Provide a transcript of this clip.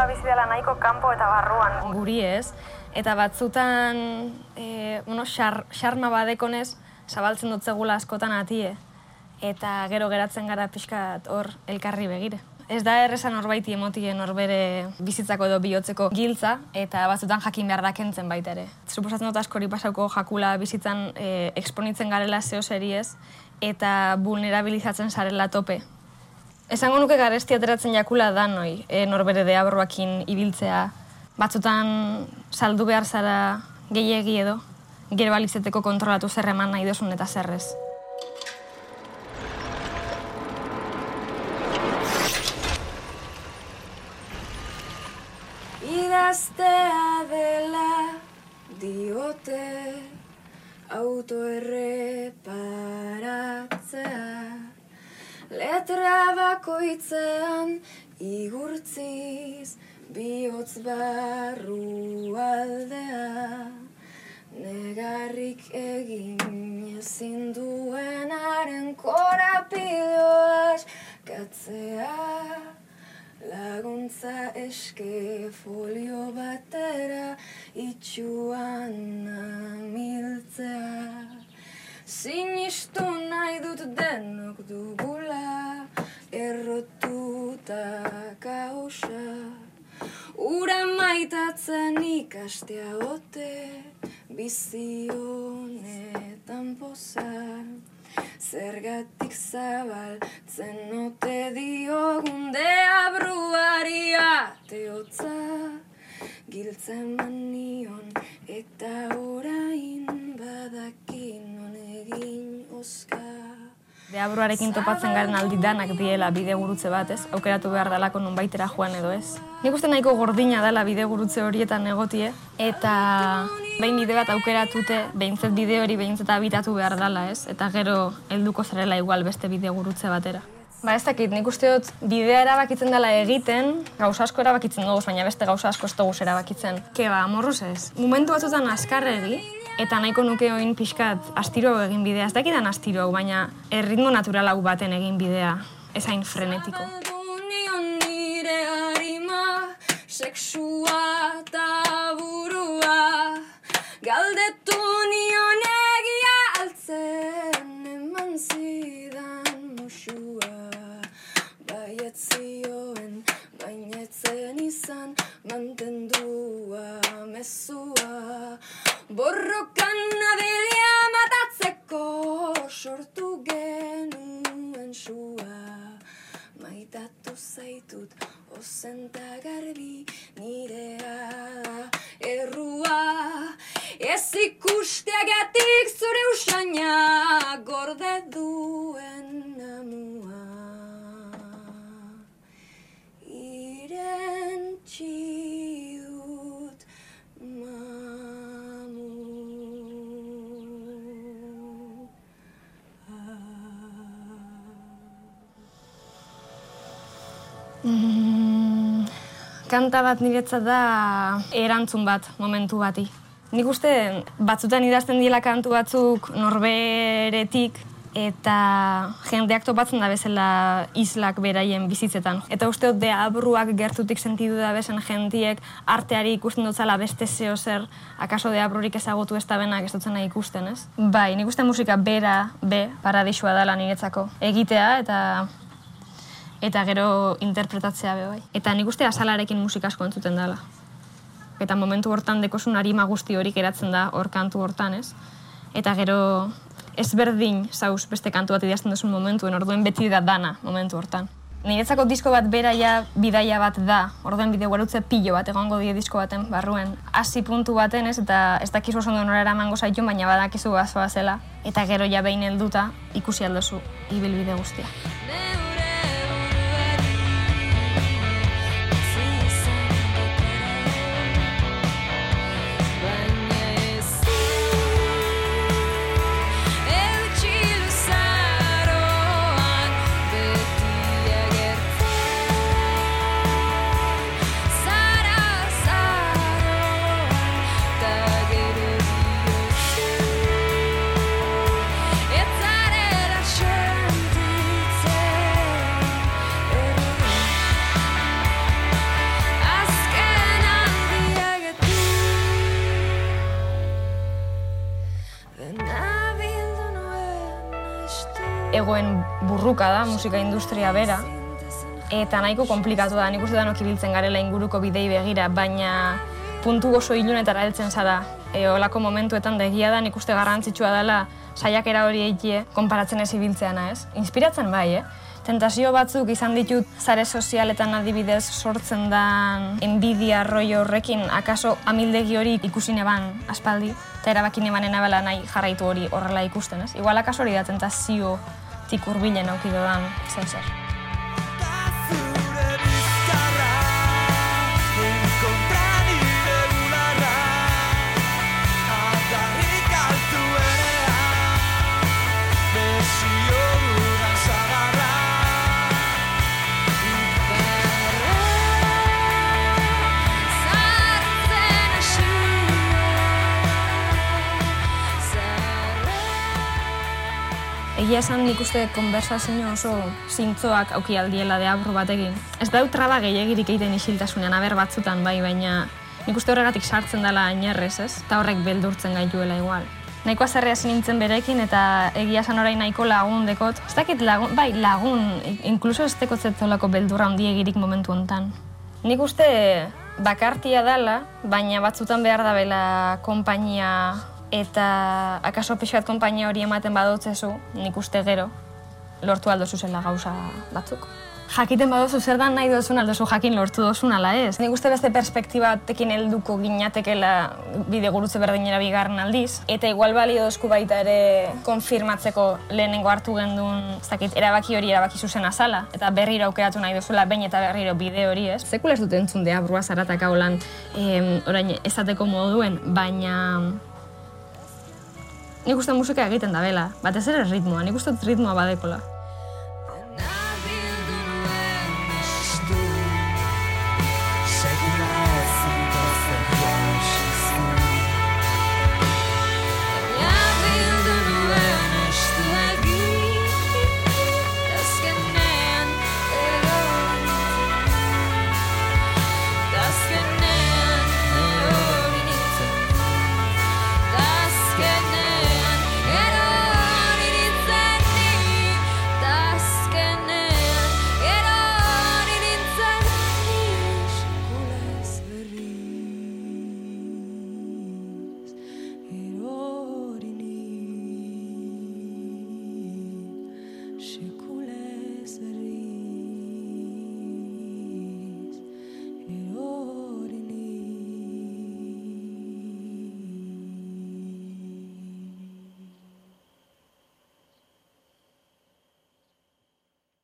deabrua bizi dela nahiko kanpo eta barruan. Guri ez, eta batzutan, e, bueno, xar, xarma badekonez, zabaltzen dut zegula askotan atie, eta gero geratzen gara pixkat hor elkarri begire. Ez da errezan norbaiti emotien norbere bizitzako edo bihotzeko giltza, eta batzutan jakin behar da kentzen baita ere. Suposatzen dut askori pasauko jakula bizitzan e, exponitzen garela zeo seriez, eta vulnerabilizatzen zarela tope. Esango nuke garesti ateratzen jakula da noi, e, norbere deabroakin ibiltzea, batzutan saldu behar zara gehiegi edo, gero balizeteko kontrolatu zer eman nahi dozun eta zerrez. Idaztea dela diote autoerreparatzea Letra bakoitzean igurtziz bihotz barru aldea. Negarrik egin ezin duenaren korapiloa katzea. Laguntza eske folio batera itxuan amiltzea maitatzen ikastea ote bizionetan poza Zergatik zabaltzen ote diogun deabruari ateotza Giltzen manion eta orain badakin honegin oska Deabruarekin topatzen garen aldi danak diela bide gurutze bat, ez? Aukeratu behar dalako nun baitera joan edo ez. Nik uste nahiko gordina dela bide gurutze horietan egotie, eta behin bide bat aukeratute, behintzet bide hori behintzet abitatu behar dela, ez? Eta gero helduko zarela igual beste bide gurutze batera. Ba ez dakit, nik uste dut bidea erabakitzen dela egiten, gauza asko erabakitzen dugu, baina beste gauza asko ez dugu erabakitzen. Ke ba, morruz ez. Momentu batzutan askarregi, eta nahiko nuke oin pixkat astiro egin bidea. Ez dakidan astiro, baina erritmo naturala baten egin bidea, ezain frenetiko. sexual zaitut ozenta garbi nirea da errua Ez ikusteagatik zure usaina Mm, kanta bat niretzat da erantzun bat momentu bati. Nik uste batzutan idazten diela kantu batzuk norberetik eta jendeak topatzen da bezala islak beraien bizitzetan. Eta uste dut deabruak gertutik sentidu da bezen jentiek arteari ikusten dutzala beste zeo zer akaso deabrurik ezagutu ez benak ez dutzen nahi ikusten, ez? Bai, nik uste musika bera, be, paradisua dela niretzako. Egitea eta eta gero interpretatzea be bai. Eta nik uste azalarekin musika asko entzuten dela. Eta momentu hortan dekosun arima guzti horik eratzen da hor kantu hortan, ez? Eta gero ezberdin zauz beste kantu bat idazten duzun momentuen, orduen beti da dana momentu hortan. Niretzako disko bat beraia bidaia bat da, orduen bideo garutze pilo bat egongo die disko baten barruen. Hasi puntu baten ez, eta ez dakizu oso ondo nora eramango zaitun, baina badakizu bazoa zela. Eta gero ja behin helduta ikusi aldozu ibilbide guztia. Egoen burruka da, musika industria bera, eta nahiko komplikatu da, nik uste danok ibiltzen garela inguruko bidei begira, baina puntu oso ilunetara heltzen zara. E, olako momentuetan da egia da, nik uste garrantzitsua dela saiakera hori eitie konparatzen ez ibiltzeana, ez? Inspiratzen bai, eh? Tentazio batzuk izan ditut zare sozialetan adibidez sortzen dan enbidia roi horrekin, akaso amildegi hori ikusi neban aspaldi, eta erabaki nebanen abela nahi jarraitu hori horrela ikusten, ez? Igual akaso hori da tentazio tik urbilen aukido dan zen zer. Egia esan nik uste konversazio oso zintzoak auki aldiela de abro batekin. Ez dau traba gehiagirik egiten isiltasunean, aber batzutan bai, baina nik uste horregatik sartzen dela ainerrez, ez? Eta horrek beldurtzen gaituela igual. Nahiko azerrea nintzen berekin eta egia esan orain nahiko lagun dekot. Ez dakit lagun, bai lagun, inkluso ez dekot zetolako beldurra handiegirik momentu hontan. Nik uste bakartia dela, baina batzutan behar da bela konpainia eta akaso pixat konpainia hori ematen badotzezu, nik uste gero, lortu aldo zuzela gauza batzuk. Jakiten badozu zer dan nahi dozun aldozu jakin lortu dozun ala ez. Nik uste beste perspektiba batekin helduko ginatekela bide gurutze berdinera bigarren aldiz. Eta igual balio dozku baita ere konfirmatzeko lehenengo hartu gendun, ez dakit, erabaki hori erabaki zuzena zala. Eta berriro aukeratu nahi duzula behin eta berriro bide hori ez. Sekula ez dut entzun dea brua zaratak hau lan em, orain ezateko moduen, baina nik uste musika egiten da bela. Batez ere ritmoa, nik uste ritmoa badekola.